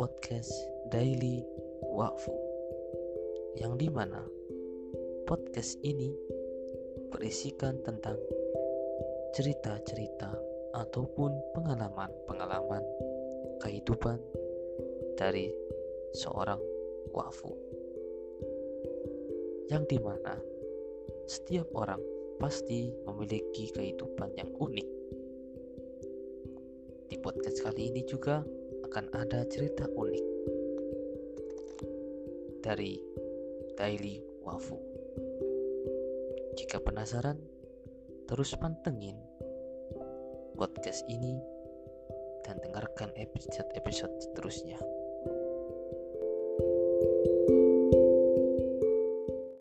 podcast Daily Wafu yang di mana podcast ini berisikan tentang cerita-cerita ataupun pengalaman-pengalaman kehidupan dari seorang wafu yang di mana setiap orang pasti memiliki kehidupan yang unik. Di podcast kali ini juga akan ada cerita unik dari Daily Wafu. Jika penasaran, terus pantengin podcast ini dan dengarkan episode-episode.